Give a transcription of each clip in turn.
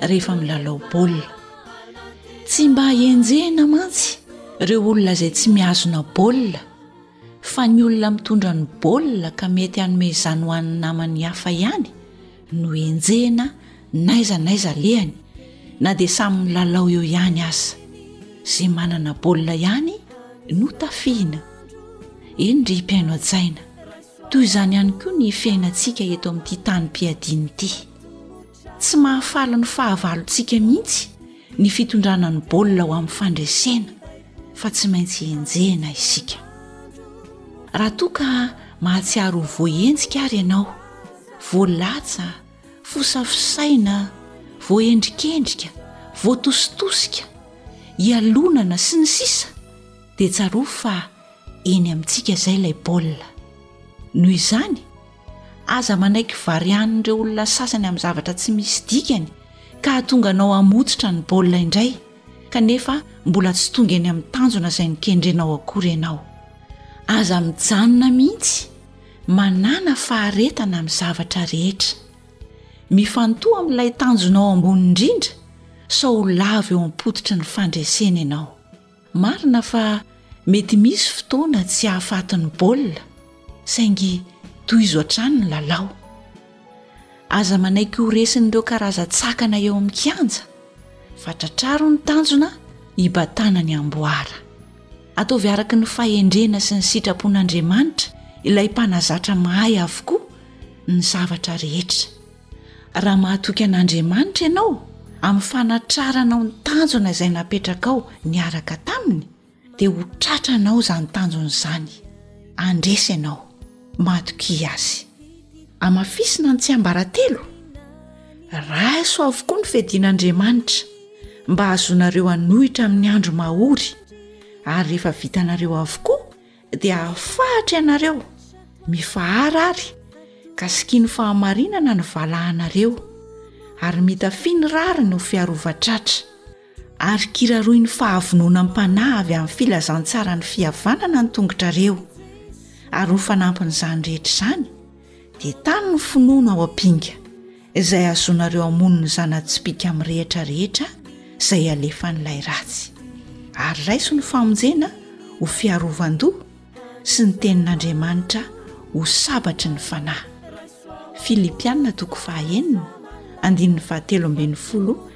rehefa milalao baolina. Tsy mba enjehina mantsy ireo olona izay tsy mihazona baolina fa ny olona mitondra ny baolina ka mety hanome izany ho an'ny namany hafa ihany no enjehina n'aiza n'aiza alehany na dia samy milalao eo ihany aza. Izay manana baolina ihany no tafihina. Eny ry mpihaino an-tsaina, toy izany ihany koa ny fiainantsika eto amin'ity tanim-piadiana ity. Tsy mahafaly ny fahavalontsika mihitsy ny fitondrana ny baolina ho amin'ny fandresena fa tsy maintsy enjehina isika. Raha toa ka mahatsiaro ho voahenjika ary ianao, voalatsa, fosafosaina, voaendrikendrika, voatositosika, ialonana sy ny sisa dia tsarovy fa eny amintsika izay ilay baolina. Noho izany, Aza manaiky varian'ireo olona sasany amin'ny zavatra tsy misy dikany ka hahatonga anao hamotsitra ny baolina indray kanefa mbola tsy tonga eny amin'ny tanjona izay nokendrenao akory ianao. Aza mijanona mihitsy manàna faharetana amin'ny zavatra rehetra. Mifantoha amin'ilay tanjonao ambony indrindra sao ho lavo eo am-pototry ny fandresena ianao. Marina fa mety misy fotoana tsy hahafaty ny baolina, saingy tohizo hatrany ny lalao. Aza manaiky ho resin'ireo karazan-tsakana eo amin'ny kianja, fa tratraro ny tanjona hibatana ny amboara. Ataovy araka ny fahendrena sy ny sitrapon'Andriamanitra, ilay Mpanazatra mahay avokoa ny zavatra rehetra. Raha mahatoky an'Andriamanitra ianao amin'ny fanatraranao ny tanjona izay napetrakao niaraka taminy, dia ho tratranao izany tanjona izany. Handresy ianao. Matokia Azy. Amafisina ny tsiambaratelo, Raiso avokoa ny fedian'Andriamanitra, mba hahazoanareo hanohitra amin'ny andro mahory, ary rehefa vitanareo avokoa dia hahafahatra ianareo mifahara ary ka sikino fahamarinana ny valahanareo ary mitafia ny rariny ho fiarovatratra ary kiraroy ny fahavononam-panahy avy amin'ny filazantsara ny fihavanana ny tongotrareo ary ho fanampin'izany rehetra izany dia tano ny finoana ao am-pinga izay ahazoanareo hamono ny zana-tsipìka mirehitra rehetra izay alefan'ilay ratsy, ary raiso ny famonjena ho fiarovan-doha sy ny Tenin'Andriamanitra ho sabatry ny fanahy. Filipiana toko faha enina, andininy fahatelo ambin'ny folo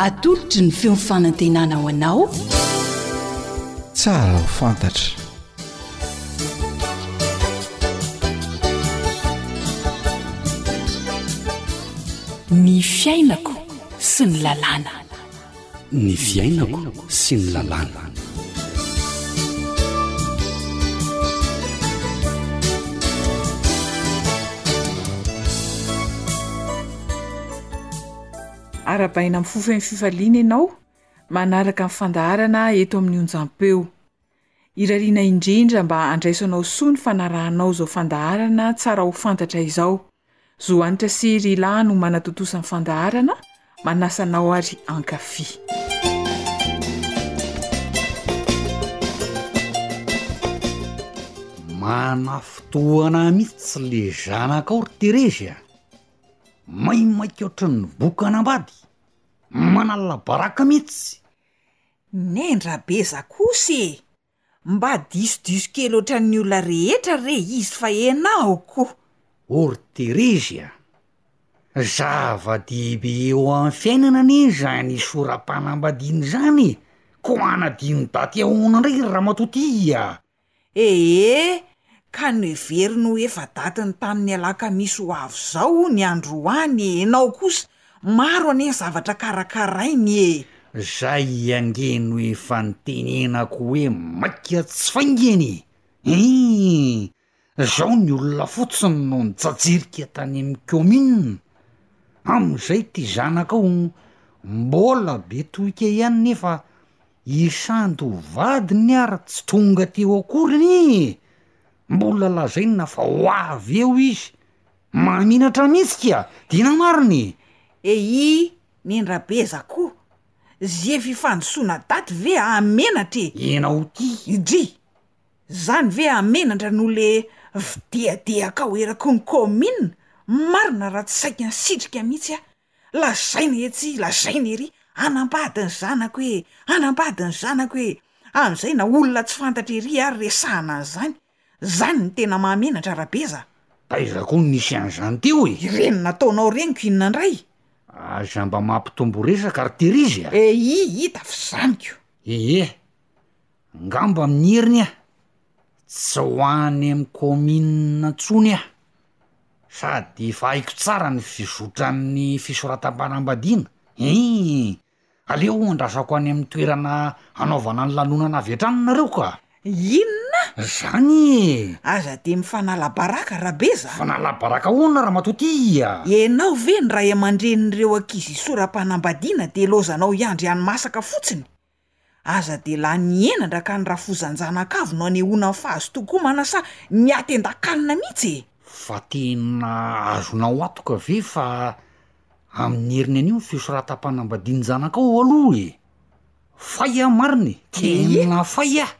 Atolotry ny feon'ny fanantenana ho anao. Tsara ho fantatra. Ny fiainako sy ny lalàna. ny fiainako sy ny lalàna arabaina amin'ny fofen'ny fifaliana ianao manaraka ny fandaharana eto amin'ny onjampeo Irariana indrindra mba handraisanao soa ny fanarahanao izao fandaharana tsara ho fantatra izao. Zo Hanitra sy Rila no manatontosa ny fandaharana, manasa anao ary hankafy. Mana fotoana mihitsy le zanakao ry Terezy a! Maimaika ohatran'ny bokana ambady, manala baraka mihitsy! Ney ndrabeza kosa e! Mba disodiso kely ohatran'ny olona rehetra re izy fa enao koa! Orterizia, Zava-dehibe eo amin'ny fiainana anie izany sora-panambadiana izany e! Koa hanadino daty ahoana indray ry ramatoa ty a! Ee, ka noheveriny ho efa datiny tamin'ny alakamisy ho avy izao hono i Androany e! Ianao kosa, maro anie ny zavatra karakarainy e! Zay ange no efa nitenenako hoe maika tsy faingana e! Ee, zao ny olona fotsiny no nijajirika tany amin'ny kaominina, amin'izay ity zanakao mbola be tohika ihany nefa I Santo vadiny ary tsy tonga teo akory anie e! Mbola lazaina fa ho avy eo izy. Mahamenatra mihitsy kia! Tena marina e! Eyy nendrabeza ko! Ze fifandosona daty ve ahamenatra e! Ianao ty! Dry! Zany ve ahamenatra no le fdehadehakao eraky ny commune? Marina raha tsy saika nisitrika mihitsy aho! Lazaina etsy, lazaina ery, hanambady ny zanako e! hanambady ny zanako e! Amin'izay na olona tsy fantatra ery ary resahana an'izany. Izany no tena mahamenatra Rabeza. Taiza koa no nisy an'izany teo e! Ireny nataonao reniko inona indray? Aza mba mampitombo resaka ary terizy a! Ehi, hita fa izany ko! Ehe, angamba amin'ny heriny aho. Tsy ho any amin'ny kaominina intsony aho. Sady efa haiko tsara ny fizotran'ny fisoratam-panambadiana. Hii, aleo andrasako any amin'ny toerana hanaovana ny lanonana avy hatrany nareo ka! Inona? Zany ee! Aza dia mifanala baraka Rabeza a! Mifanala baraka ahoana ramatoa ty a! Ianao ve ny ray aman-drenin'ireo ankizy isoram-panambadiana dia ilaozanao hiandry hany masaka fotsiny? Aza dia lany henatra ka ny rafozan-janakavy no anehoana ny fahazotoako homana sa ny ahy tendan-kanina mihitsy e! Fa tena azonao antoka ve fa amin'ny heriny anio ny fisoratam-panambadian-janakao aloha e! Fay aho marina e! Tena fay aho!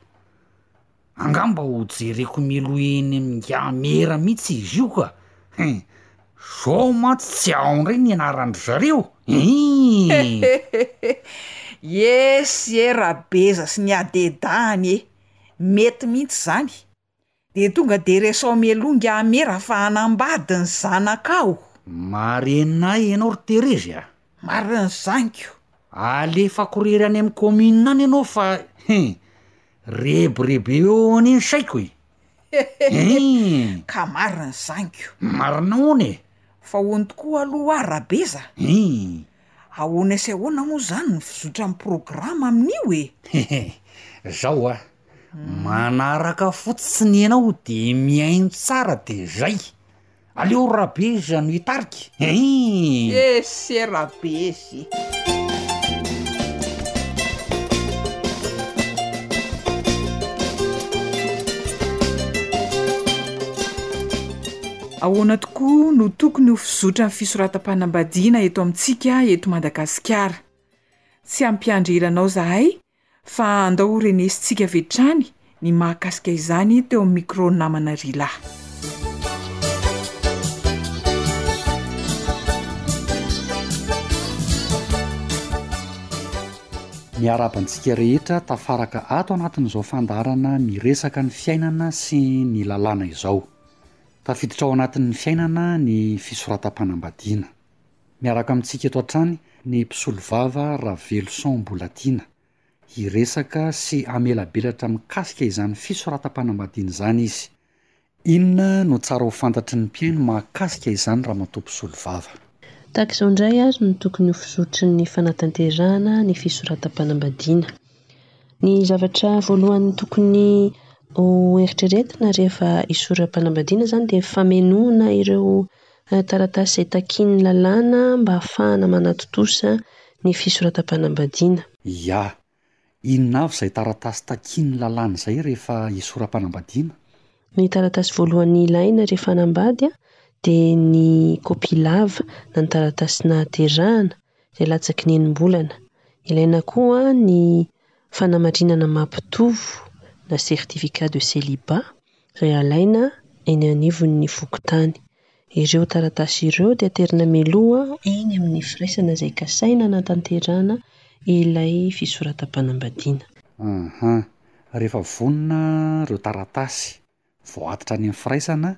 Angamba ho jereko mialoha eny amin'ny Gamera mihitsy izy io ka he! Zao mantsy tsy ao indray ny anaran-dry zareo ee! Yes e Rabeza sy ny adedahany e! Mety mihitsy izany. De tonga de resaho mialoha ny Gamera fa hanambady ny zanakao. Marenina ahy ianao ry Terezy a! Marina izany ko! Alefako irery any amin'ny commune any ianao fa he! Rebirebi eo anie ny saiko e! Heheheh! Ka marina ny zaniko. Marina ahoana e? Fa hono tokoa aloha aho Rabeza a! Ahoana sy ahoana moa izany ny fizotran'ny programa amin'io e? Hehe! Zao a! Manaraka fotsiny ianao de mihaino tsara de zay! Aleo Rabeza no hitarika ein! Esse Rabezi. Ahoana tokoa no tokony ho fizotra ny fisoratam-panambadiana eto amintsika eto Madagasikara? Tsy hampiandry ela anao zahay Fa andao ho renesintsika avy hatrany ny mahakasika izany teo amin'ny micro namana Rila. Miarahaba antsika rehetra tafaraka ato anatin'izao fandaharana miresaka ny fiainana sy ny lalàna izao. Tafiditra ao anatin'ny fiainana ny fisoratam-panambadiana. Miaraka amintsika eto hatrany ny mpisolovava Raveloson Bolatiana. Hiresaka sy hamelabelatra mikasika izany fisoratam-panambadiana izany izy. Inona no tsara ho fantatry ny mpihaino mahakasika izany ramatoa mpisolovava? Tahaka izao indray ary no tokony ho fizotry ny fanatanterahana ny fisoratam-panambadiana. Ny zavatra voalohany tokony ho eritreretina rehefa hisoram-panambadiana izany dia ny famenoana ireo Taratasy izay takian'ny lalàna mba hahafahana manatontosa ny fisoratam-panambadiana. Ia. Inona avy izay taratasy takian'ny lalàna izay rehefa hisoram-panambadiana? Ny taratasy voalohany ilaina rehefa hanambady dia ny kopia lava na ny taratasy nahaterahana izay latsaky ny enim-bolana. Ilaina koa ny fanamarinana maha mpitovo na certificat de celibat izay alaina eny anivon' ny fokontany. Ireo taratasy ireo dia aterina mialoha eny amin' ny firaisana izay kasaina hanatanterahana ilay fisoratam-panambadiana. Uhum. Rehefa vonona ireo taratasy vao atitra any amin'ny firaisana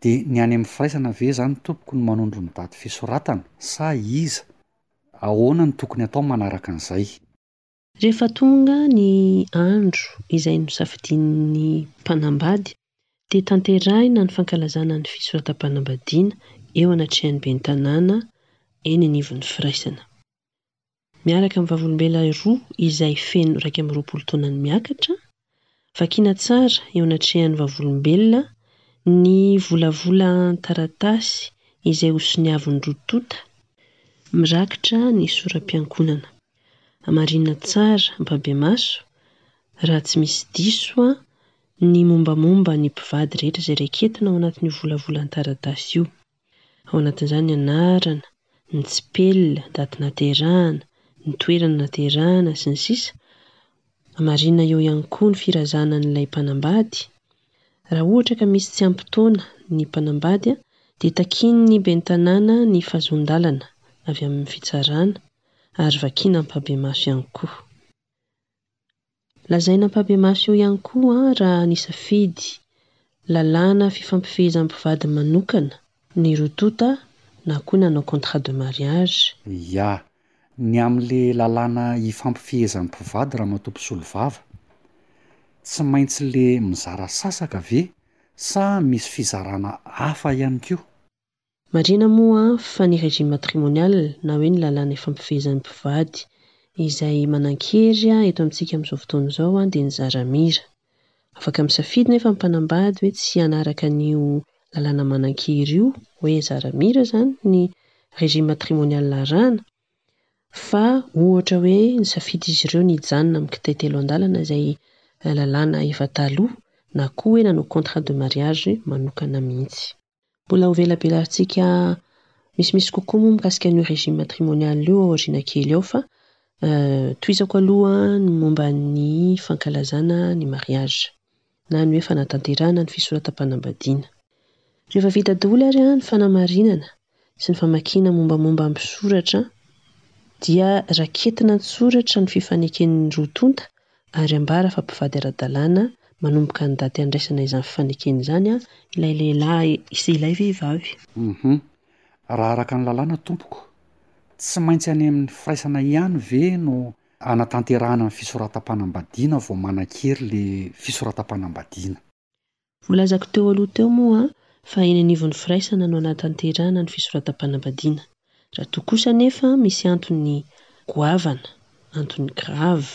dia ny any amin'ny firaisana ve izany tompoko no manondro ny daty fisoratana sa iza? Ahoana no tokony atao manaraka an'izay? Rehefa tonga ny andro izay nosafidian'ny mpanambady dia tanterahina ny fankalazana ny fisoratam-panambadiana eo anatrehan'ny ben'ny tanàna eny anivon'ny firaisana. Miaraka amin'ny vavolombelona roa izay feno iraika amby roapolo taonany miakatra, Vakiana tsara eo anatrehan'ny Vavolombelona ny volavolan-taratasy izay hosoniavin'ny roa tonta mirakitra ny soram-piankonana. Hamarinina tsara ampahibemaso, raha tsy misy diso, ny mombamomba ny mpivady rehetra izay raiketina ao anatin'io volavolan-taratasy io. ao anatin'izany ny anarana, ny tsipelina, daty naterahana, ny toerana naterahana, sy ny sisa Hamarina eo ihany koa ny firazanan'ilay mpanambady. Raha ohatra ka misy tsy ampy taona ny mpanambady dia takian'ny ben'ny tanàna ny fahazoan-dalana avy amin'ny fitsarana ary vakiana ampahibemaso ihany koa. Lazaina ampahibemaso eo ihany koa raha nisafidy lalàna fifampifehezan'ny mpivady manokana ny roa tonta na koa nanao contrat de mariage. Ya, ny amin'le lalàna ifampifehezan'ny mpivady ramatoa mpisolovava. Tsy maintsy le mizara sasaka ve sa misy fizarana hafa ihany koa? Marina moa fa ny régime matrimonial na hoe ny lalàna ifampifehezan'ny mpivady izay manan-kery eto amintsika amin'izao fotoana izao dia ny zara-mira. Afaka misafidy nefa ny mpanambady hoe tsy hanaraka an'io lalàna manan-kery io, hoe zara-mira izany ny régime matrimonial arahana, fa ohatra hoe nisafid'izy ireo ny hijanona amin'ny kitay telo an-dalana izay lalàna efa taloha na koa hoe nanao contrat de mariage manokana mihitsy. Mbola ho velabelantsika misimisy kokoa moa mikasika an'io régime matrimonial io aoriana kely ao fa tohizako aloha ny momba ny fankalazana ny mariage na ny hoe fanatanterahana ny fisoratam-panambadiana. Rehefa vita daholo ary ny fanamarinana sy ny famakiana mombamomba ny soratra dia raketina an-tsoratra ny fifaneken'ny roa tonta ary ambara fa mpivady ara-dalàna manomboka ny daty handraisana izany fifanekena izany ilay lehilahy sy ilay vehivavy. Humm. Raha araka ny lalàna tompoko, tsy maintsy any amin'ny firaisana ihany ve no hanatanterahana ny fisoratam-panambadiana vao manan-kery ilay fisoratam-panambadiana? Voalazako teo aloha teo moa fa eny anivon'ny firaisana no hanatanterahana ny fisoratam-panambadiana. Raha toa kosa anefa misy antony goavana, antony grave,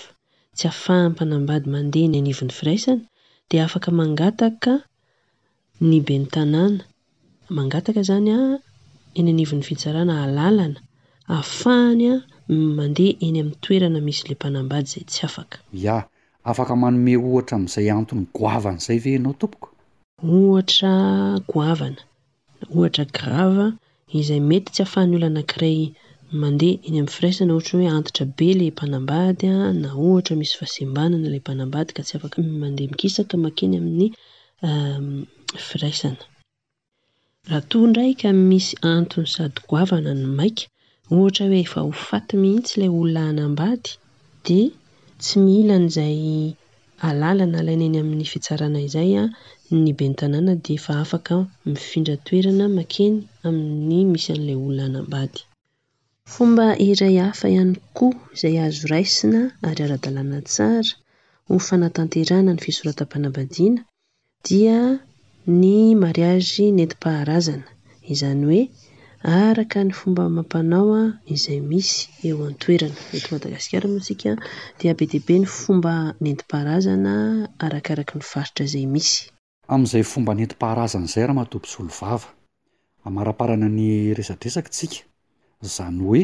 tsy ahafahan'ny mpanambady mandeha eny anivon'ny firaisana dia afaka mangataka ny ben'ny tanàna, Mangataka izany eny anivon'ny fitsarana alalana ahafahany mandeha eny amin'ny toerana misy ilay mpanambady izay tsy afaka. Ya, afaka manome ohatra amin'izay antony goavana izay ve ianao tompoko? Ohatra goavana, na ohatra grave izay mety tsy ahafahan'ny olona anankiray mandeha eny amin'ny firaisana ohatra hoe antitra be ilay mpanambady na ohatra misy fahasembanana ilay mpanambady ka tsy afaka mandeha mikisaka makeny amin'ny firaisana. Raha toa indray ka misy antony sady goavana no maika, ohatra hoe efa ho faty mihitsy ilay olona hanambady, dia tsy mila an'izay alalana alaina eny amin'ny fitsarana izay ny ben'ny tanàna dia efa afaka mifindra toerana makeny amin'ny misy an'ilay olona hanambady. Fomba iray hafa ihany koa izay azo raisina ary ara-dalàna tsara ho fanatanterahana ny fisoratam-panambadiana dia ny mariazy nentim-paharazana, izany hoe araka ny fomba amam-panao izay misy eo an-toerana. Eto Madagasikara moa isika dia be dia be ny fomba nentim-paharazana arakaraka ny faritra izay misy. Amin'izay fomba nentim-paharazana izay Ramatoa Mpisolovava, amaraparana ny resadresaka tsika, izany hoe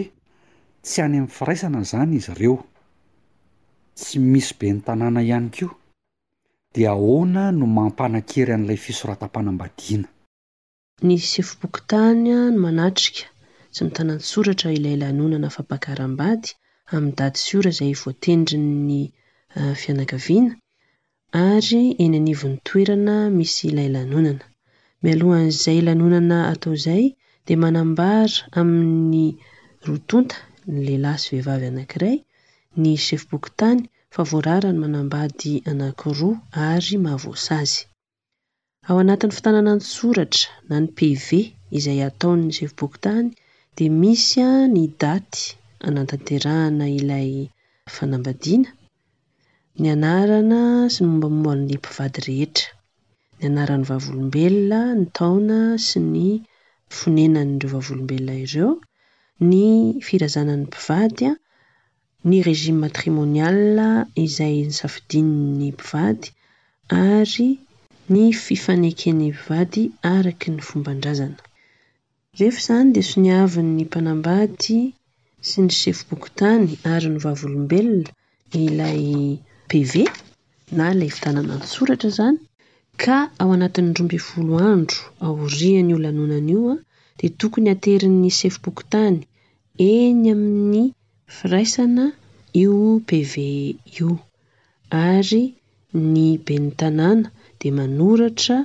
tsy any amin'ny firaisana izany izy ireo, tsy misy ben'ny tanàna ihany koa, dia ahoana no mampanan-kery an'ilay fisoratam-panambadiana? Ny sefom-pokontany no manatrika sy mitana an-tsoratra ilay lanonana fampakaram-bady amin'ny daty sy ora izay voatendrin'ny fianakaviana ary eny anivon'ny toerana misy ilay lanonana. Mialohan'izay lanonana atao izay dia manambara amin'ny roa tonta, lehilahy sy vehivavy anankiray, ny sefom-pokontany fa voarara ny manambady anankiroa ary mahavoasazy. Ao anatin'ny fitànana an-tsoratra na ny PV izay ataon'ny sefom-pokontany dia misy ny daty anatanterahana ilay fanambadiana, ny anarana sy ny mombamomba an'ilay mpivady rehetra, ny anaran'ny Vavolombelona, ny taona sy ny fonenan'ireo Vavolombelona ireo, ny firazanan'ny mpivady, ny régime matrimonial izay nosafidian'ny mpivady ary ny fifaneken'ny mpivady araka ny fomban-drazana. Rehefa izany dia soniavin'ny mpanambady sy ny sefom-pokontany ary ny vavolombelona ilay PV na ilay fitanana an-tsoratra izany ka ao anatin'ny roa ambin'ny folo andro aorian'io lanonana io dia tokony haterin'ny sefom-pokontany eny amin'ny Firaisana io PV io ary ny ben'ny tanàna dia manoratra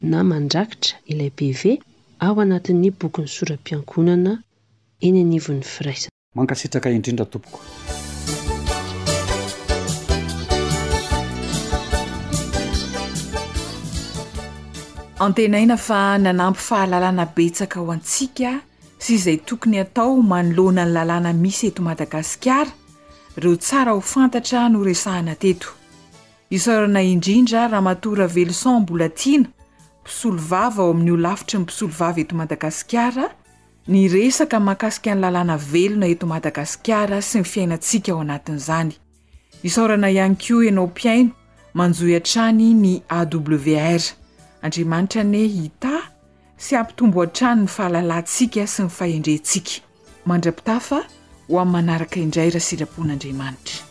na mandrakitra ilay PV ao anatin'ny bokin'ny soram-piankonana eny anivon'ny firaisana. Mankasitraka indrindra tompoko. Antenaina fa nanampy fahalalana betsaka ho antsika sy izay tokony atao manoloana ny lalàna misy eto Madagasikara ireo tsara ho fantatra no resahana teto. Isaorana indrindra Ramatoa Raveloson Mbolatiana, mpisolovava ao amin'ny Holafitry ny Mpisolovava eto Madagasikara, ny resaka mahakasika ny lalàna velona eto Madagasikara sy ny fiainantsika ao anatin'izany. Isaorana ihany koa ianao mpihaino manjohy hatrany ny AWR. Andriamanitra anie hitahy sy hampitombo hatrany ny fahalalantsika sy ny fahendrentsika. Mandrapitafa ho amin'ny manaraka indray raha sitrapon'Andriamanitra.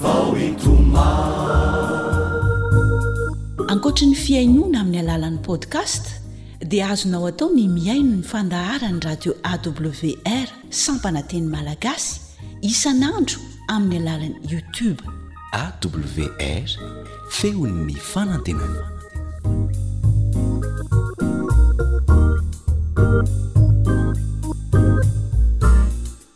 vao hitomany. Ankoatry ny fihainoana amin'ny alalan'ny podcast dia azonao atao ny mihaino ny fandaharan'ny radio awr sampana teny malagasy isan'andro amin'ny alalan'ny youtube. Awr, feon'ny fanantenana.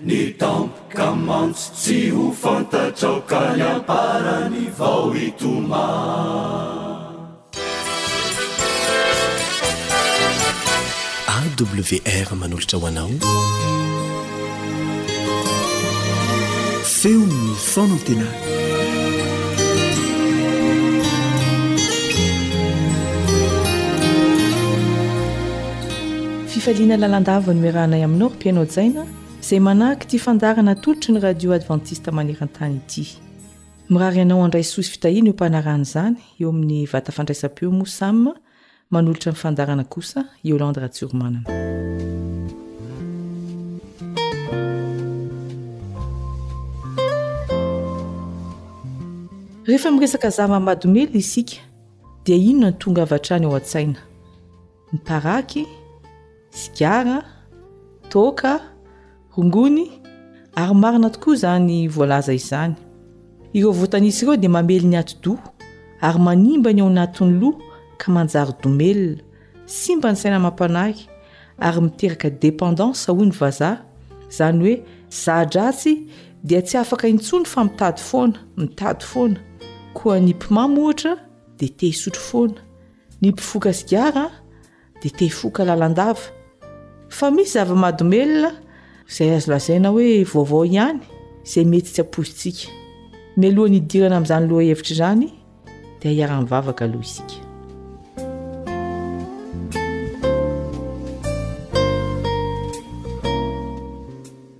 Ny tampoka mantsy tsy ho fantatrao ka ny amparany vao hitomany. AWR manolotra ho anao feon'ny fanantenana. Fifaliana lalandava no iarahanay aminao ry mpihaino hajaina izay manahaka ity fandaharana atolotry ny Radio Adventiste maneran-tany ity. Mirary anao handray soa sy fitahiana io mpanarahana izany eo amin'ny vata fandraisam-peo moa Sam, manolotra ny fandaharana kosa Yolande Ratsiromanana. Rehefa miresaka zava-mahadomelina isika dia inona no tonga avy hatrany ao an-tsaina? ny paraky, sigara, toaka, rongony, ary marina tokoa izany voalaza izany. Ireo voatanisa ireo dia mamely ny atidoha ary manimba ny ao anatin'ny loha ka manjary domelina, simba ny saina amam-panahy ary miteraka dependance hoy ny vazaha, izany hoe za-dratsy dia tsy afaka intsony fa mitady foana, mitady foana, koa ny mpimamo ohatra dia te-hisotro foana. Ny mpifoka sigara dia te hifoka lalandava. Fa misy zava-mahadomelina izay azo lazaina hoe vaovao ihany izay mety tsy ampoizintsika. Mialohan'ny hidirana amin'izany lohahevitra izany dia hiara-mivavaka aloha isika.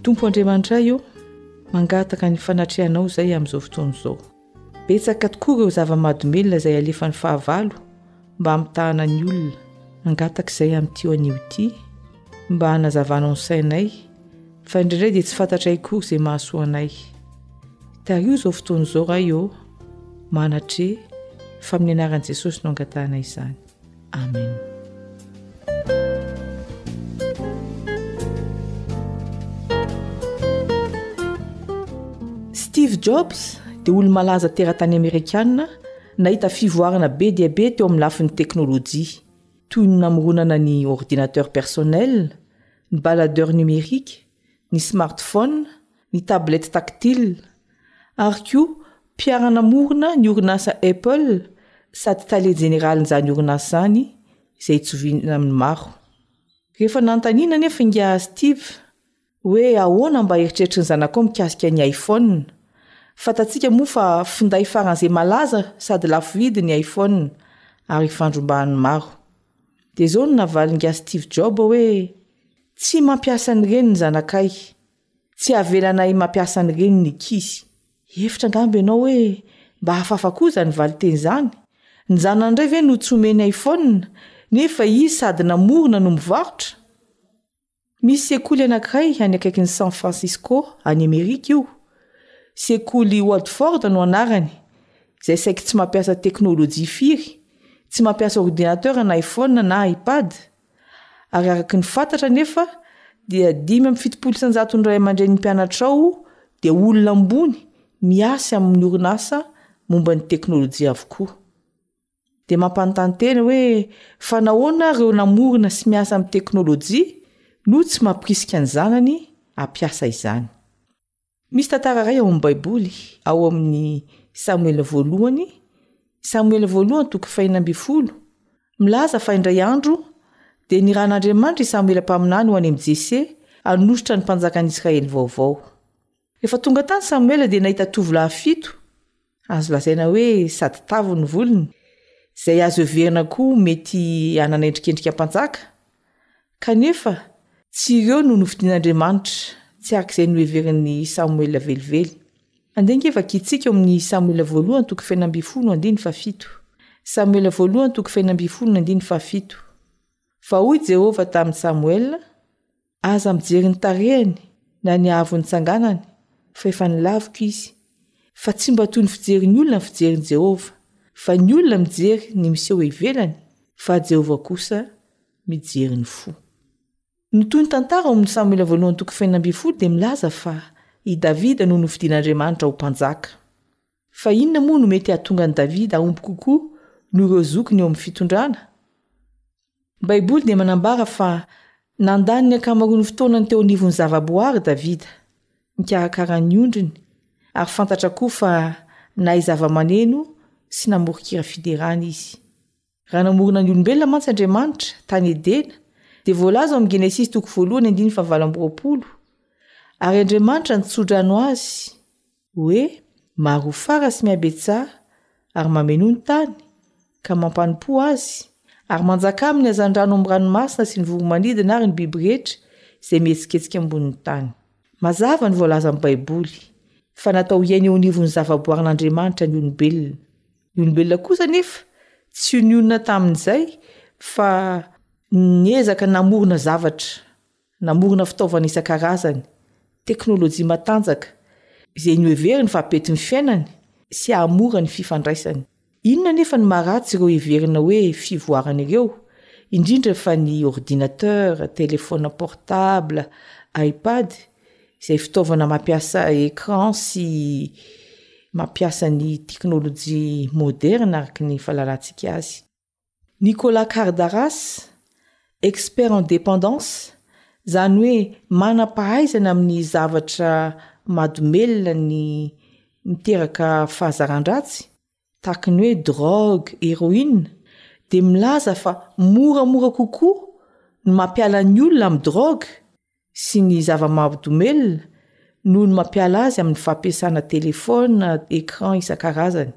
Tompo Andriamanitray ô, mangataka ny fanatrehanao izay amin'izao fotoana izao. Betsaka tokoa ireo zava-mahadomelina izay alefan'ny fahavalo mba hamitahana ny olona. Mangataka izay amin'ity ho anio ity mba hanazavanao ny sainay fa indraindray dia tsy fantatray akory izay mahasoa anay. Tariho izao fotoana izao Ray ô, manatreha fa amin'ny anaran'i Jesosy no angatahana izany. Amen. Steve Jobs dia olo-malaza teratany Amerikana nahita fivoarana be dia be teo amin'ny lafin'ny teknolojia, toy ny namoronana ny ordinateur personnel, ny baladeur numérique, ny smartphone, ny tablette tactile, ary koa mpiara-namorona ny orinasa Apple sady tale jeneralin'izany orinasa izany izay tsoviana amin'ny maro. Rehefa nanontaniana anefa ingahy Steve hoe ahoana mba eritreritrin'ny zanakao mikasika ny iPhone, fantatsika moa fa finday faran'izay malaza sady lafo vidy ny iPhone ary ifandrombahan'ny maro. Dia izao no navalin'ingahy Steve Job hoe. Tsy mampiasa ny reny ny zanakay. Tsy avelanay mampiasa ny reny ny ankizy. Hihevitra angamba ianao hoe mba hafahafa koa izany valinteny izany. Ny zanany indray ve no tsy omeny iPhone nefa izy sady namorona no mivarotra? Misy sekoly anankiray any akaikin'i San Francisco, any Amerika io. Sekoly Woodford no anarany, izay saiky tsy mampiasa teknolojia firy, tsy mampiasa ordinateur na iPhone na iPad. ary araka ny fantatra anefa dia dimy amby fitopolo isanjaton'ny ray aman-drenin'ny mpianatrao dia olona ambony miasy amin'ny orinasa momba ny teknolojia avokoa. Dia mampanontany tena hoe fa nahoana ireo namorona sy miasa amin'ny teknolojia no tsy mampirisika ny zanany hampiasa izany? Misy tantara iray ao amin'ny Baiboly, ao amin'ny Samoela Voalohany, Samoela Voalohany toko fahina ambin'ny folo, milaza fa indray andro dia nirahan'Andriamanitra i Samoela mpaminany ho any amin'i Jese hanositra ny mpanjakan'Israely vaovao. Rehefa tonga tany Samoela dia nahita tovolahy fito Azo lazaina hoe sady tavy ny volony, izay azo heverina koa ho mety hanana endrikendrika mpanjaka, kanefa tsy ireo no nofidin'Andriamanitra, tsy araka izay noheverin'i Samoela velively. Andeha ange vakintsika ao amin'ny Samoela voalohany toko fahenina ambin'ny folo andininy fahafito. Samoela voalohany toko fahenina ambin'ny folo andininy fahafito. Fa hoy Jehovah tamin'i Samoela, Aza mijery ny tarehiny na ny haavon'ny tsanganany fa efa nilaviko izy. Fa tsy mba toy ny fijerin'ny olona ny fijerin'i Jehovah, fa ny olona mijery ny miseho ivelany, fa Jehovah kosa mijery ny fo. Ny tohin'ny tantara ao amin'ny Samoela Voalohany toko fahenina ambin'ny folo dia milaza fa i Davida no nofidin'Andriamanitra ho mpanjaka. Fa inona moa no mety hahatonga an'i Davida hahomby kokoa noho ireo zokiny eo amin'ny fitondrana? Ny Baiboly dia manambara fa nandany ny ankamaroan'ny fotoanany teo anivon'ny zavaboary Davida, nikarakara ny ondriny, ary fantatra koa fa nahay zavamaneno sy namoron-kira fiderana izy. Raha namorona ny olombelona mantsy Andriamanitra, tany Edena, dia voalaza ao amin'ny Genesisy toko voalohany andininy fahavalo amby roapolo, ary Andriamanitra nitsodrano azy, hoe, Maro fara sy mihabetsaha, ary mamenoa ny tany, ka mampanompo azy, ary manjaka aminy hazandrano amin'ny ranomasina sy ny voromanidina ary ny biby rehetra izay mihetsiketsika ambonin'ny tany. Mazava ny voalazan'ny Baiboly, fa natao hiaina eo anivon'ny zavaboarin'Andriamanitra ny olombelona. Ny olombelona kosa anefa tsy nionona tamin'izay fa niezaka namorona zavatra, namorona fitaovana isan-karazany, teknolojia matanjaka, izay noheveriny fa hampety ny fiainany sy hahamora ny fifandraisany. Inona anefa no maharatsy ireo heverina hoe fivoarana ireo, indrindra fa ny ordinateur, téléphone portable, iPad? izay fitaovana mampiasa écran sy mampiasa ny teknolojia moderina araka ny fahalalantsika azy. Nicolas Cardaras, expert en dépendance, izany hoe manam-pahaizana amin'ny zavatra madomelina ny miteraka fahazaran-dratsy, tahaka ny hoe drogue, heroine, dia milaza fa moramora kokoa ny mampiala ny olona amin'ny drogue sy ny zava-mahadomelina noho ny mampiala azy amin'ny fampiasana telefaona, écran isan-karazany,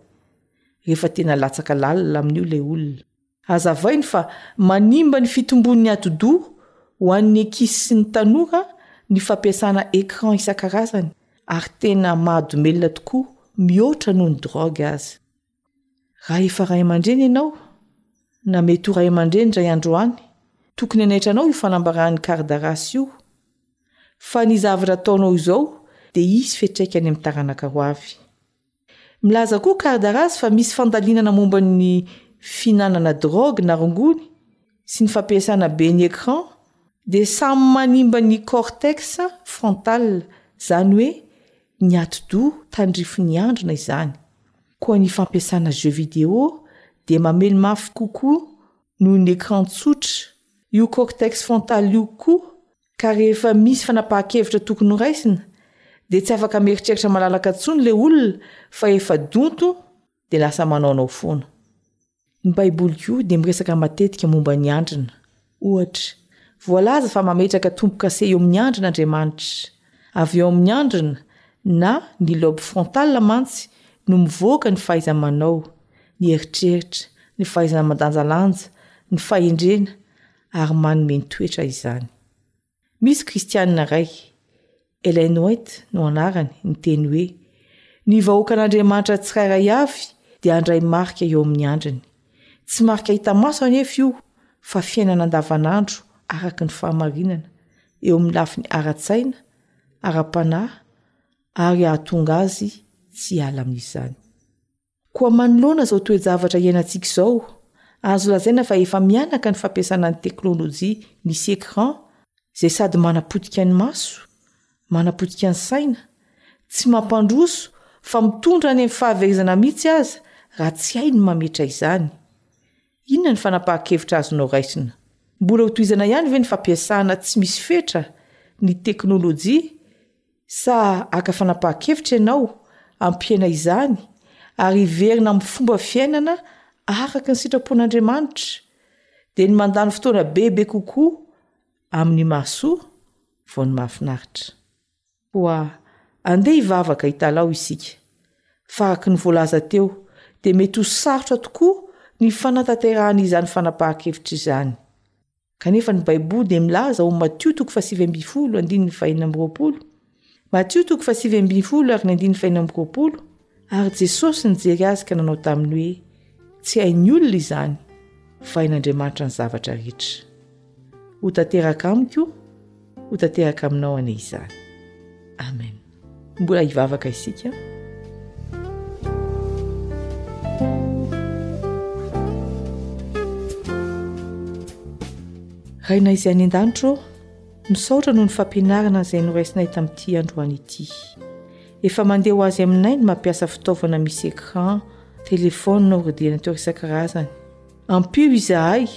rehefa tena latsaka lalina amin'io ilay olona. Hazavainy fa manimba ny fitombon'ny atidoha ho an'ny ankizy sy ny tanora ny fampiasana écran isan-karazany ary tena mahadomelina tokoa mihoatra noho ny drogue aza. Raha efa ray aman-dreny ianao na mety ho ray aman-dreny indray andro any, tokony hanaitra anao io fanambaran'ny Cardarás io fa ny zavatra ataonao izao dia hisy fiantraikany amin'ny taranaka ho avy. Milaza koa Cardaras fa misy fandalinana momba ny fihinanana drogue na rongony sy ny fampiasana be ny écran dia samy manimba ny cortex frontal, izany hoe ny atidoha tandrifin'ny andrina izany. Koa ny fampiasana jeux vidéo dia mamely mafy kokoa noho ny écran tsotra io cortex frontal io koa ka rehefa misy fanapahan-kevitra tokony ho raisina dia tsy afaka mieritreritra malalaka intsony ilay olona fa efa donto dia lasa manaonao foana. Ny Baiboly koa dia miresaka matetika momba ny andrina. Ohatra, voalaza fa mametraka tombo-kase eo amin'ny andrina Andriamanitra. Avy eo amin'ny andrina na ny lobe frontal mantsy no mivoaka ny fahaiza-manao, ny eritreritra, ny fahaizana mandanjalanja, ny fahendrena, ary manome ny toetra izany. Misy Kristianina iray, Ellen White no anarany, niteny hoe, Ny vahoakan'Andriamanitra tsirairay avy dia handray marika eo amin'ny andriny. Tsy marika hita maso anefa io, fa fiainana andavanandro araka ny fahamarinana, eo amin'ny lafiny ara-tsaina, ara-panahy, ary hahatonga azy tsy hiala amin'izany. Koa manoloana izao toe-javatra iainantsika izao, azo lazaina fa efa mihanaka ny fampiasana ny teknolojia misy écran izay sady manapotika ny maso, manapotika ny saina, tsy mampandroso fa mitondra any amin'ny fahaverezana mihitsy aza raha tsy hay ny mametra izany. Inona ny fanapahan-kevitra azonao raisina? Mbola hotohizana ihany ve ny fampiasana tsy misy fetra ny teknolojia? Sa haka fanapahan-kevitra ianao hampihena izany ary hiverina amin'ny fomba fiainana araka ny sitrapon'Andriamanitra, dia ny mandany fotoana bebe kokoa amin'ny mahasoa vao ny mahafinaritra? Koa andeha hivavaka hitalaho isika, fa araka ny voalaza teo dia mety ho sarotra tokoa ny fanatanterahana izany fanapahan-kevitra izany. Kanefa ny Baiboly dia milaza ao Matio toko fahasivy ambin'ny folo andininy fahina amby roapolo. Matio toko fahasivy ambin'ny folo ary ny andininy fahina amby roapolo ary Jesosy nijery azy ka nanao taminy hoe tsy hain'ny olona izany fa hain'Andriamanitra ny zavatra rehetra. Ho tanteraka amiko Ho tanteraka aminao anie izany. Amen. Mbola hivavaka isika. Rainay izay any an-danitro, misaotra noho ny fampianarana izay noraisinay tamin'ity androany ity. Efa mandeha ho azy aminay ny mampiasa fitaovana misy écran, téléphone, ordinateur isan-karazany. Ampio izahay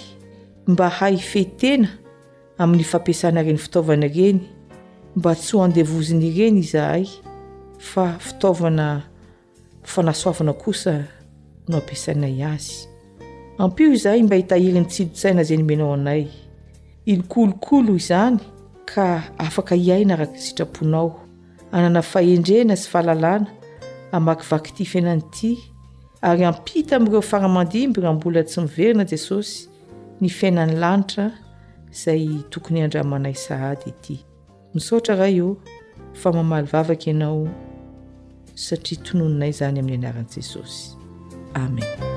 mba hahifehy tena amin'ny fampiasana ireny fitaovana ireny mba tsy ho andevozina ireny izahay fa fitaovana fanasoavana kosa no ampiasainay azy ampio izahay mba hitahiry ny tsidotsaina izay nomenao anay ilokolokolo izany ka afaka hiaina araka ny sitraponao anana fahendrena sy fahalalana amakivaky ity fiainana ity ary ampita amin'ireo faramandimby raha mbola tsy miverina jesosy Ny fiainan'ny lanitra izay tokony handramanay sahady ity. Misaotra Ray o, fa mamaly vavaka ianao satria tononinay izany amin'ny anaran'i Jesosy. Amen.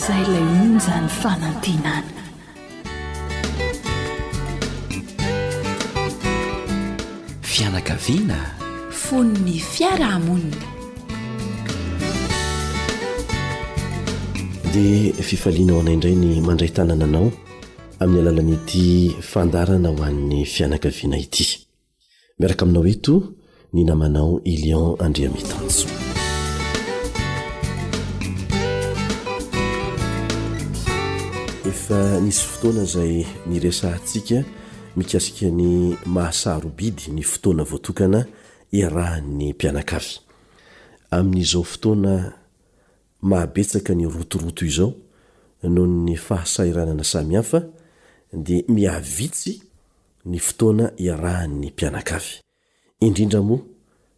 Zay lay onjan'ny fanantenana. Fianakaviana. Fon'ny fiarahamonina. Dia fifaliana ho anay indray ny mandray tanana anao. amin'ny alalan'ity fandarana ho an'ny fianakaviana ity miaraka aminao eto ny namanao elion andriamitanjo efa nisy fotoana izay niresahantsika mikasika ny mahasarobidy ny fotoana voatokana iarahan'ny mpianakavy amin'izao fotoana mahabetsaka ny rotoroto izao noho ny fahasahiranana samihafa dia mihavitsy ny fotoana iarahan'ny mpianakavy, indrindra moa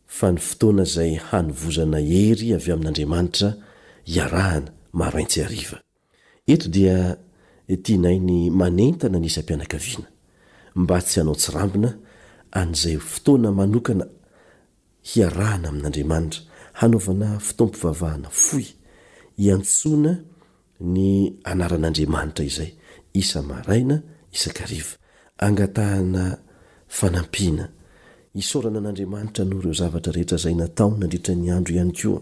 fa ny fotoana izay hanovozana hery avy amin'Andriamanitra iarahana marain-tsy hariva. Eto dia tianay ny manentana ny isam-pianakaviana mba tsy hanao tsirambina an'izay ho fotoana manokana hiarahana amin'Andriamanitra, hanaovana fotoam-pivavahana fohy iantsoana ny anaran'Andriamanitra izay, isa-maraina, isan-kariva. Angatahana fanampiana. Isaorana an'Andriamanitra noho ireo zavatra rehetra izay nataony nandritra ny andro ihany koa.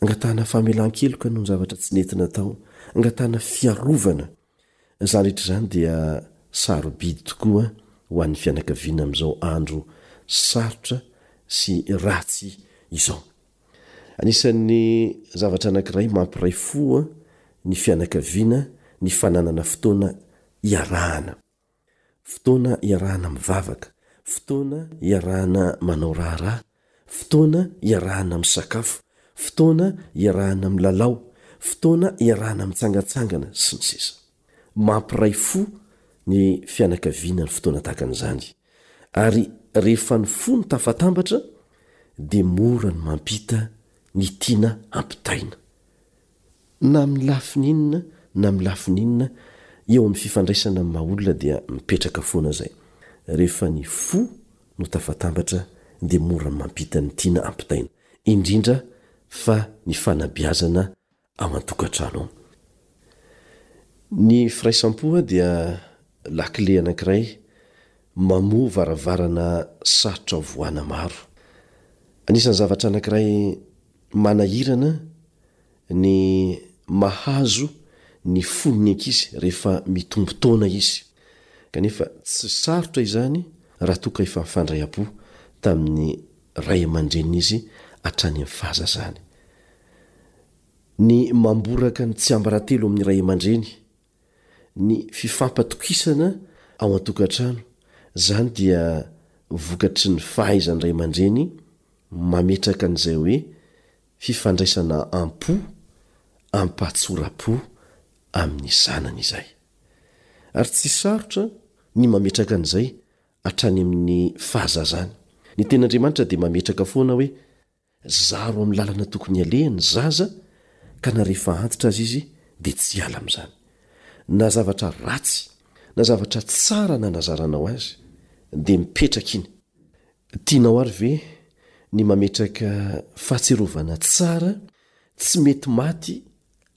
Angatahana famelan-keloka noho ny zavatra tsy nety natao. Angatahana fiarovana. Izany rehetra izany dia sarobidy tokoa ho an'ny fianakaviana amin'izao andro sarotra sy ratsy izao. Anisan'ny zavatra anankiray mampiray fo ny fianakaviana ny fananana fotoana iarahana. Fotoana iarahana mivavaka, fotoana iarahana manao raharaha, fotoana iarahana misakafo, fotoana iarahana milalao, fotoana iarahana mitsangantsangana, sy ny sisa. Mampiray fo ny fianakaviana ny fotoana tahaka an'izany, ary rehefa ny fo no tafatambatra, dia mora ny mampita ny tiana ampitaina. Na amin'ny lafiny inona na amin'ny lafiny inona eo amin'ny fifandraisana amin'ny maha-olona dia mipetraka foana izay. Rehefa ny fo no tafatambatra dia mora ny mampita ny tiana ampitaina, indrindra fa ny fanabeazana ao an-tokantrano ao. Ny firaisam-po dia lakile anankiray mamoha varavarana sarotra havoana maro. Anisan'ny zavatra anankiray manahirana ny mahazo ny fon'ny ankizy rehefa mitombo taona izy, kanefa tsy sarotra izany raha toa ka efa nifandray am-po tamin'ny ray aman-dreniny izy hatrany amin'ny fahazazany. Ny mamboraka ny tsiambaratelo amin'ny ray aman-dreny, ny fifampatokisana ao an-tokantrano, izany dia vokatry ny fahaizan'ny ray aman-dreny mametraka an'izay hoe fifandraisana am-po ampahatsoram-po amin'ny zanany izay. Ary tsy sarotra ny mametraka an'izay hatrany amin'ny fahazazany. Ny Tenin'Andriamanitra dia mametraka foana hoe Zaro amin'ny lalana tokony hialehany ny zaza ka na rehefa antitra aza izy dia tsy hiala amin'izany. Na zavatra ratsy na zavatra tsara nanazaranao azy dia mipetraka iny. Tianao ary ve ny mametraka fahatsiarovana tsara tsy mety maty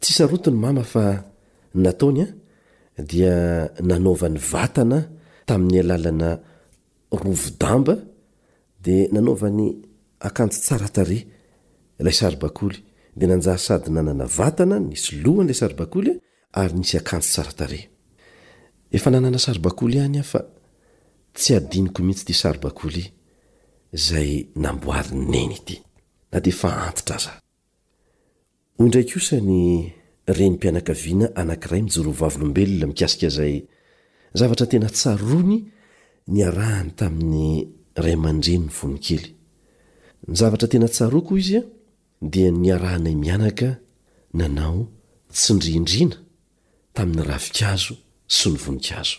Tsy sarotiny mama fa ny nataony an dia nanaovany vatana tamin'ny alalana rovi-damba dia nanaovany akanjo tsara tarehy ilay saribakoly dia nanjary sady nanana vatana nisy lohany ilay saribakoly ary nisy akanjo tsara tarehy. Efa nanana saribakoly ihany aho fa tsy adinoko mihitsy ity saribakoly izay namboarin'i Neny ity na dia efa antitra aza. Hoy indray kosa ny renim-pianakaviana anankiray mijoroa vavolombelona mikasika izay zavatra tena tsaroany niarahany tamin'ny ray aman-dreniny fony kely. Ny zavatra tena tsaroako, hoy izy, dia ny niarahanay mianaka nanao tsindriandriana tamin'ny ravinkazo sy ny voninkazo.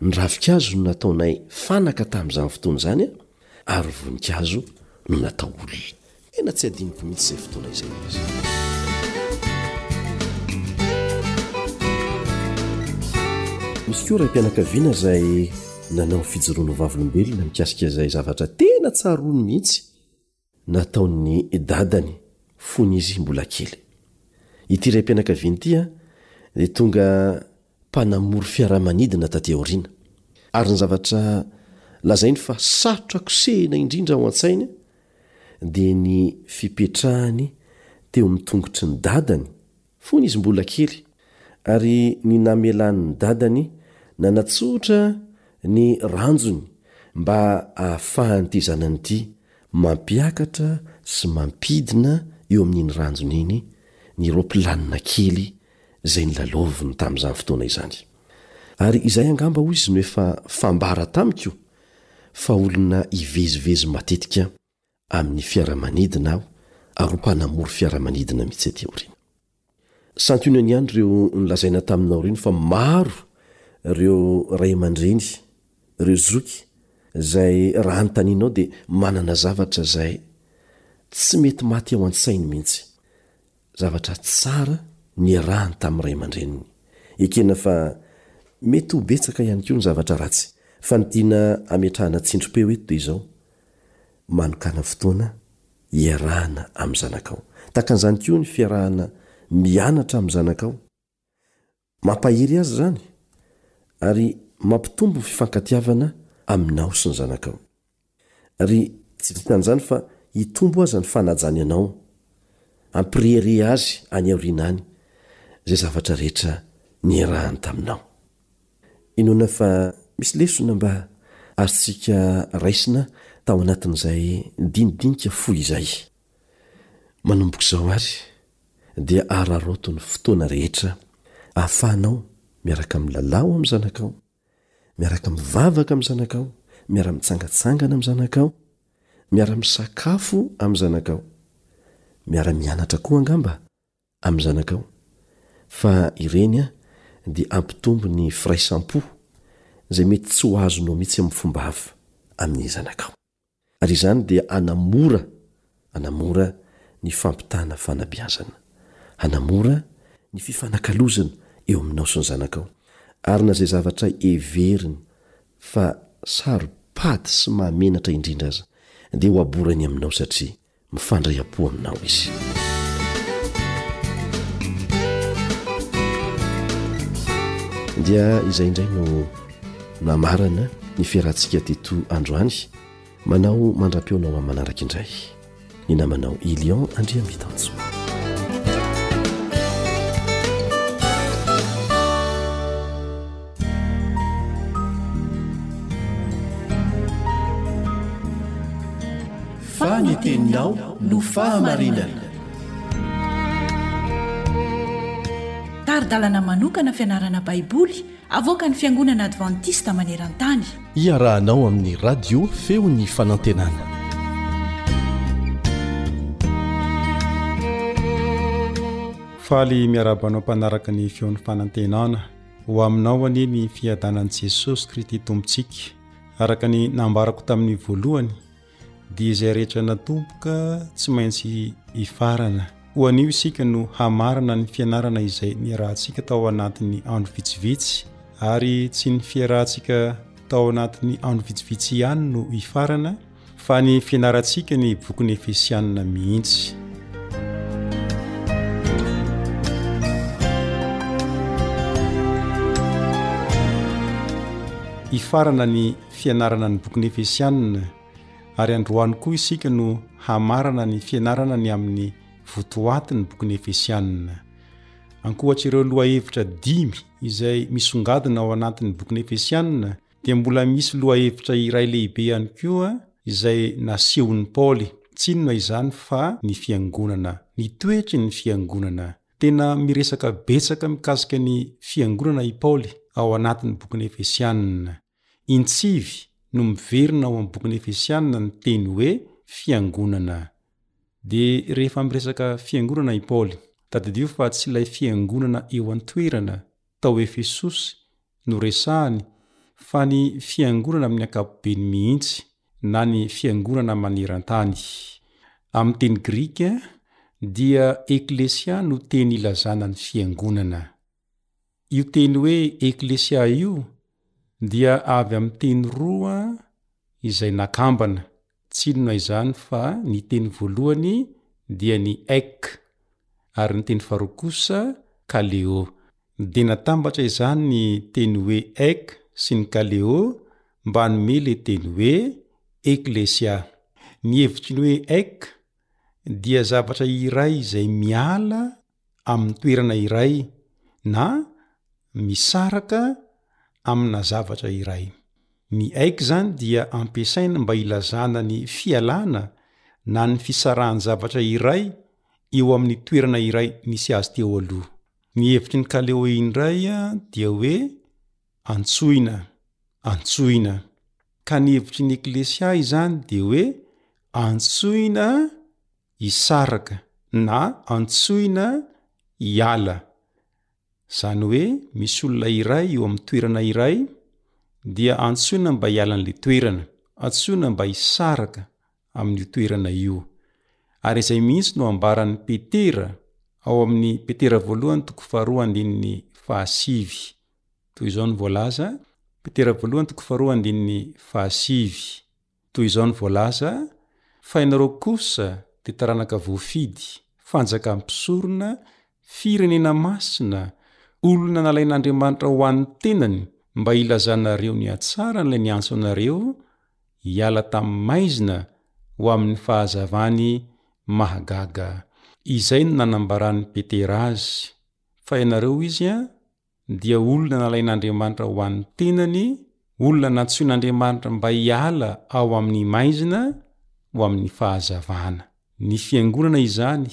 Ny ravinkazo no nataonay fanaka tamin'izany fotoana izany ary voninkazo no natao olona. Tena tsy adinoko mihitsy izay fotoana izay, hoy izy. Misy koa raim-pianakaviana izay nanao fijoroana ho vavolombelona mikasika izay zavatra tena tsaroany mihitsy. nataon'ny dadany fony izy mbola kely. Ity raim-pianakaviana ity dia tonga mpanamory fiaramanidina taty aoriana, ary ny zavatra lazainy fa sarotra kosehina indrindra ao an-tsainy dia ny fipetrahany teo amin'ny tongotry ny dadany Fony izy mbola kely, ary ny namelany ny dadany nanatsotra ny ranjony mba ahafahan'ity zanany ity mampiakatra sy mampidina eo amin'iny ranjony iny ny roapilanina kely izay nilalaoviny tamin'izany fotoana izany. Ary izay angamba hoy izy no efa fambara tamiko fa olona hivezivezy matetika amin'ny fiaramanidina aho ary ho mpanamory fiaramanidina mihitsy aty aoriana. Santionany ihany ireo nolazaina taminao ireny fa maro ireo ray aman-dreny, ireo zoky izay raha anontanianao dia manana zavatra izay tsy mety maty ao an-tsainy mihitsy Zavatra tsara niarahany tamin'ny ray aman-dreniny. Ekena fa mety ho betsaka ihany koa ny zavatra ratsy, fa ny tiana hametrahana tsindrim-peo eto dia izao, Manokàna fotoana hiarahana amin'ny zanakao. Tahaka an'izany koa ny fiarahana mianatra amin'ny zanakao. Mampahery azy izany, ary mampitombo fifankatiavana aminao sy ny zanakao. Ary tsy vitan'izany fa hitombo aza ny fanajany anao. Hampirehareha azy any aoriana any izay zavatra rehetra niarahany taminao. Inoana fa misy lesona mba azontsika raisina tao anatin'izay dinidinika fohy izay. Manomboka izao àry dia araraoto ny fotoana rehetra ahafahanao miaraka milalao amin'ny zanakao, miaraka mivavaka amin'ny zanakao, miara-mitsangatsangana amin'ny zanakao, miara-misakafo amin'ny zanakao, miara-mianatra koa angamba amin'ny zanakao, fa ireny dia hampitombo ny firaisam-po izay mety tsy ho azonao mihitsy amin'ny fomba hafa amin'ny zanakao. ary izany dia hanamora hanamora ny fampitana fanabeazana, hanamora ny fifanakalozana eo aminao sy ny zanakao, ary na izay zavatra heveriny fa saro-pady sy mahamenatra indrindra aza, dia ho aborany aminao satria mifandray am-po aminao izy dia izay indray no namarana ny fiarahantsika teto androany manao mandra-peonao amin'ny manaraka indray ny namanao ilion andriamitanjo fa ny teninao no fahamarinana tari-dalana manokana fianarana baiboly avoaka ny fiangonana advantista maneran-tany iarahanao amin'ny radio feon'ny fanantenana faly miarabanao mpanaraka ny feon'ny fanantenana Ho aminao anie ny fiadanan'i Jesosy Krity Tompontsika. Araka ny nambarako tamin'ny voalohany, dia izay rehetra natomboka tsy maintsy hifarana. Ho anio isika no hamarana ny fianarana izay niarahantsika tao anatin'ny andro vitsivitsy, ary tsy ny fiarahantsika tao anatin'ny andro vitsivitsy ihany no hifarana, fa ny fianarantsika ny bokin'ny Efesianina mihitsy. Hifarana ny fianarana ny bokin'ny Efesianina ary androany koa isika no hamarana ny fianarana ny amin'ny votoatin'ny bokin'ny Efesianina. Ankoatr'ireo lohahevitra dimy izay misongadina ao anatin'ny bokin'ny Efesianina dia mbola misy lohahevitra iray lehibe ihany koa izay nasehon'i Paoly, tsy inona izany fa ny fiangonana, ny toetry ny fiangonana. Tena miresaka betsaka mikasika ny fiangonana i Paoly ao anatin'ny bokin'ny Efesianina. Intsivy no miverina ao amin'ny bokin'ny Efesianina ny teny hoe fiangonana. Dia rehefa miresaka fiangonana i Paoly, tadidio fa tsy ilay fiangonana eo an-toerana tao Efesosy no resahany fa ny fiangonana amin'ny ankapobeny mihitsy na ny fiangonana maneran-tany. Amin'ny teny grika dia ekklesia no teny ilazana ny fiangonana. Io teny hoe ekklesia io dia avy amin'ny teny roa izay nakambana Tsy inona izany fa ny teny voalohany dia ny ek ary ny teny faharoa kosa kaleo. Dia natambatra izany ny teny hoe ek sy ny kaleo mba hanome ilay teny hoe eklesia. Ny hevitry ny hoe ek dia zavatra iray izay miala amin'ny toerana iray na misaraka amina zavatra iray. Ny aik izany dia ampiasaina mba hilazana ny fialana na ny fisarahan-javatra iray eo amin'ny toerana iray nisy azy teo aloha. Ny hevitry ny Kaleo indray dia hoe antsoina, antsoina, ka ny hevitry ny Eklesia izany dia hoe antsoina hisaraka na antsoina hiala, izany hoe misy olona iray eo amin'ny toerana iray dia antsoina mba hiala an'ilay toerana, antsoina mba hisaraka amin'io toerana io. Ary izay mihitsy no ambaran'i Petera ao amin'ny Petera voalohany toko faharoa andininy fahasivy. Toy izao no voalaza, Petera voalohany toko faharoa andininy fahasivy, Toy izao ny voalaza, fa ianareo kosa dia taranaka voafidy, fanjaka mpisorona, firenena masina, olona nalain'Andriamanitra ho an'ny tenany, mba hilazanareo ny hatsaran'ilay niantso anareo hiala tamin'ny maizina ho amin'ny fahazavany mahagaga. Izay no nanambaran'i Petera azy, fa ianareo izy dia olona nalain'Andriamanitra ho an'ny tenany, olona nantsoin'Andriamanitra mba hiala ao amin'ny maizina ho amin'ny fahazavana. Ny Fiangonana izany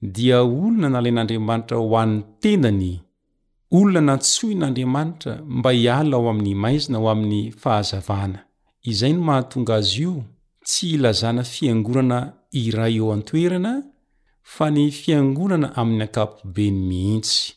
dia olona nalain'Andriamanitra ho an'ny tenany, olona nantsoin'Andriamanitra mba hiala ao amin'ny maizina ho amin'ny fahazavana. Izay no mahatonga azy io tsy hilazana fiangonana iray eo an-toerana fa ny Fiangonana amin'ny ankapobeny mihitsy.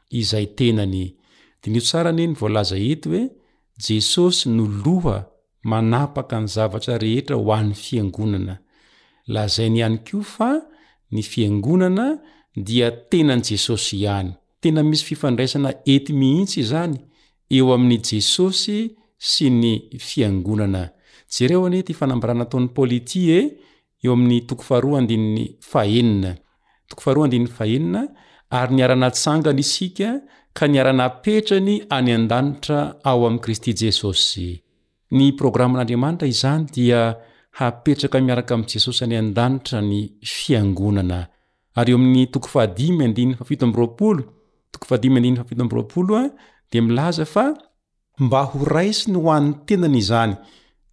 izay tenany. Diniho tsara anie ny voalaza eto hoe Jesosy no loha manapaka ny zavatra rehetra ho an'ny fiangonana. Lazainy ihany koa fa ny fiangonana dia tenan'i Jesosy ihany. Tena misy fifandraisana ety mihitsy izany eo amin'i Jesosy sy ny fiangonana. Jereo anie ity fanambarana ataon'i Paoly ity e, eo amin'ny toko faharoa andininy fahenina toko faharoa andininy fahenina ary niara-natsangany isika ka niara-napetrany any an-danitra ao amin'i kristy jesosy ny programan'andriamanitra izany dia hapetraka miaraka amin'i jesosy any an-danitra ny fiangonana ary eo amin'ny toko fahadimy andininy fafito ambyroapolo toko fahadimy andininy fafito ambyroapolo a dia milaza fa Mba ho raisiny ho an'ny tenany izany,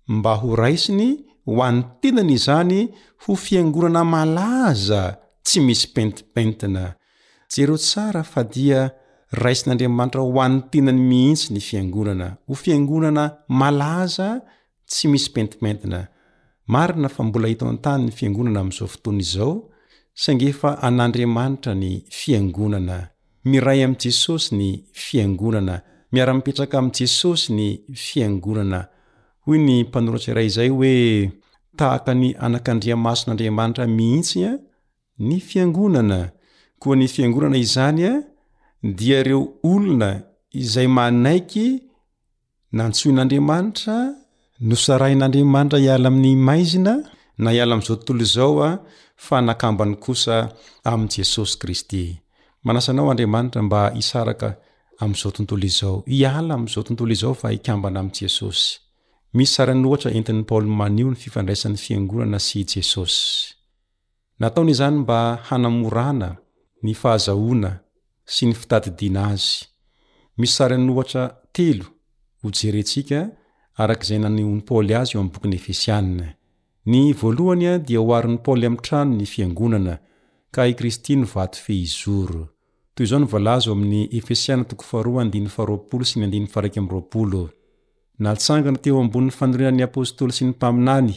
mba ho raisiny ho an'ny tenany izany ho fiangonana malaza tsy misy pentimpentina. Jereo tsara fa dia raisin'Andriamanitra ho an'ny tenany mihitsy ny fiangonana, ho fiangonana malaza Tsy misy pentimpentina. Marina fa mbola eto an-tany ny Fiangonana amin'izao fotoana izao, saingy efa an'Andriamanitra ny Fiangonana. Miray amin'i Jesosy ny Fiangonana. Miara-mipetraka amin'i Jesosy ny Fiangonana. Hoy ny mpanoratra iray izay hoe, Tahaka ny anakandriamason'Andriamanitra mihitsy ny Fiangonana. Koa ny Fiangonana izany dia ireo olona izay manaiky Nantsoin'Andriamanitra, nosarahin'Andriamanitra hiala amin'ny maizina, na hiala amin'izao tontolo izao aho, fa nakambany kosa amin'i Jesosy Kristy. Manasa anao Andriamanitra mba hisaraka amin'izao tontolo izao, hiala amin'izao tontolo izao fa hikambana amin'i Jesosy. Misy sarin'ohatra entin'i Paoly maneho ny fifandraisan'ny Fiangonana sy i Jesosy. Nataony izany mba hanamorana ny fahazahoana sy ny fitadidiana azy. Misy sary an'ohatra telo ho jerentsika araka izay nanehoan'i Paoly azy eo amin'ny bokin'ny Efesiana. Ny voalohany dia oharin'i Paoly amin'ny trano ny fiangonana, ka i Kristy no vato fehizoro. Toy izao no voalaza ao amin'ny Efesiana toko faharoa andininy faharoapolo sy ny andininy faharaika amby roapolo, Natsangana teo ambonin'ny fanorenan'ny Apostoly sy ny Mpaminany,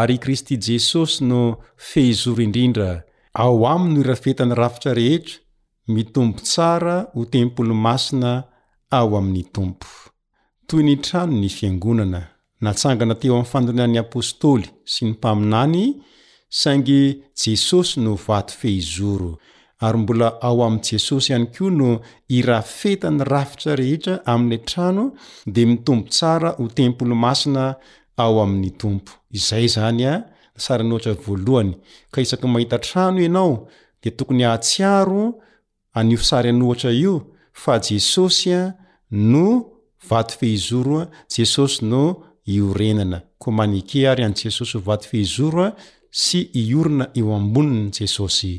ary i Kristy Jesosy no Fehizoro indrindra. Ao Aminy no irafetan'ny rafitra rehetra, mitombo tsara ho tempoly masina ao amin'ny Tompo. Toy ny trano ny Fiangonana, natsangana teo amin'ny fanorenan'ny Apostoly sy ny Mpaminany, saingy Jesosy no Vato Fehizoro. Ary mbola ao amin'i Jesosy ihany koa no irafetan'ny rafitra rehetra amin'ilay trano dia mitombo tsara ho tempoly masina ao amin'ny Tompo. Izay izany an, ny sarin'ohatra voalohany. Ka isaky ny mahita trano ianao dia tokony hahatsiaro an'io sary an'ohatra io fa Jesosy no vato fehizoro, Jesosy no iorenana. Koa maneke ary an'i Jesosy ho vato fehizoro sy hiorina eo ambonin'i Jesosy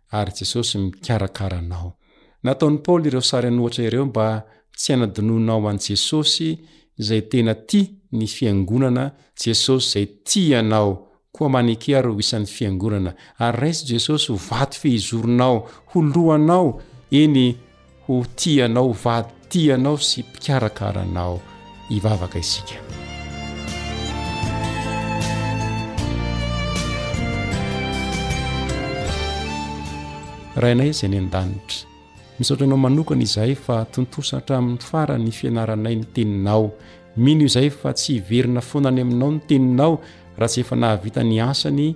ary Jesosy mikarakara anao. Nataon'i Paoly ireo sary an'ohatra ireo mba tsy hanadinoanao an'i Jesosy izay tena tia ny Fiangonana, Jesosy izay tia anao. Koa maneke ary ho isan'ny Fiangonana, ary raiso Jesosy ho vato fehizoronao, ho lohanao, eny, Ho tia anao, ho vady tia anao sy mpikarakara anao hivavaka isika. Rainay izay any an-danitra, misaotra anao manokana izahay fa tontosa hatramin'ny farany fianaranay ny teninao. Mino izahay fa tsy hiverina foana any aminao ny teninao raha tsy efa nahavita ny asany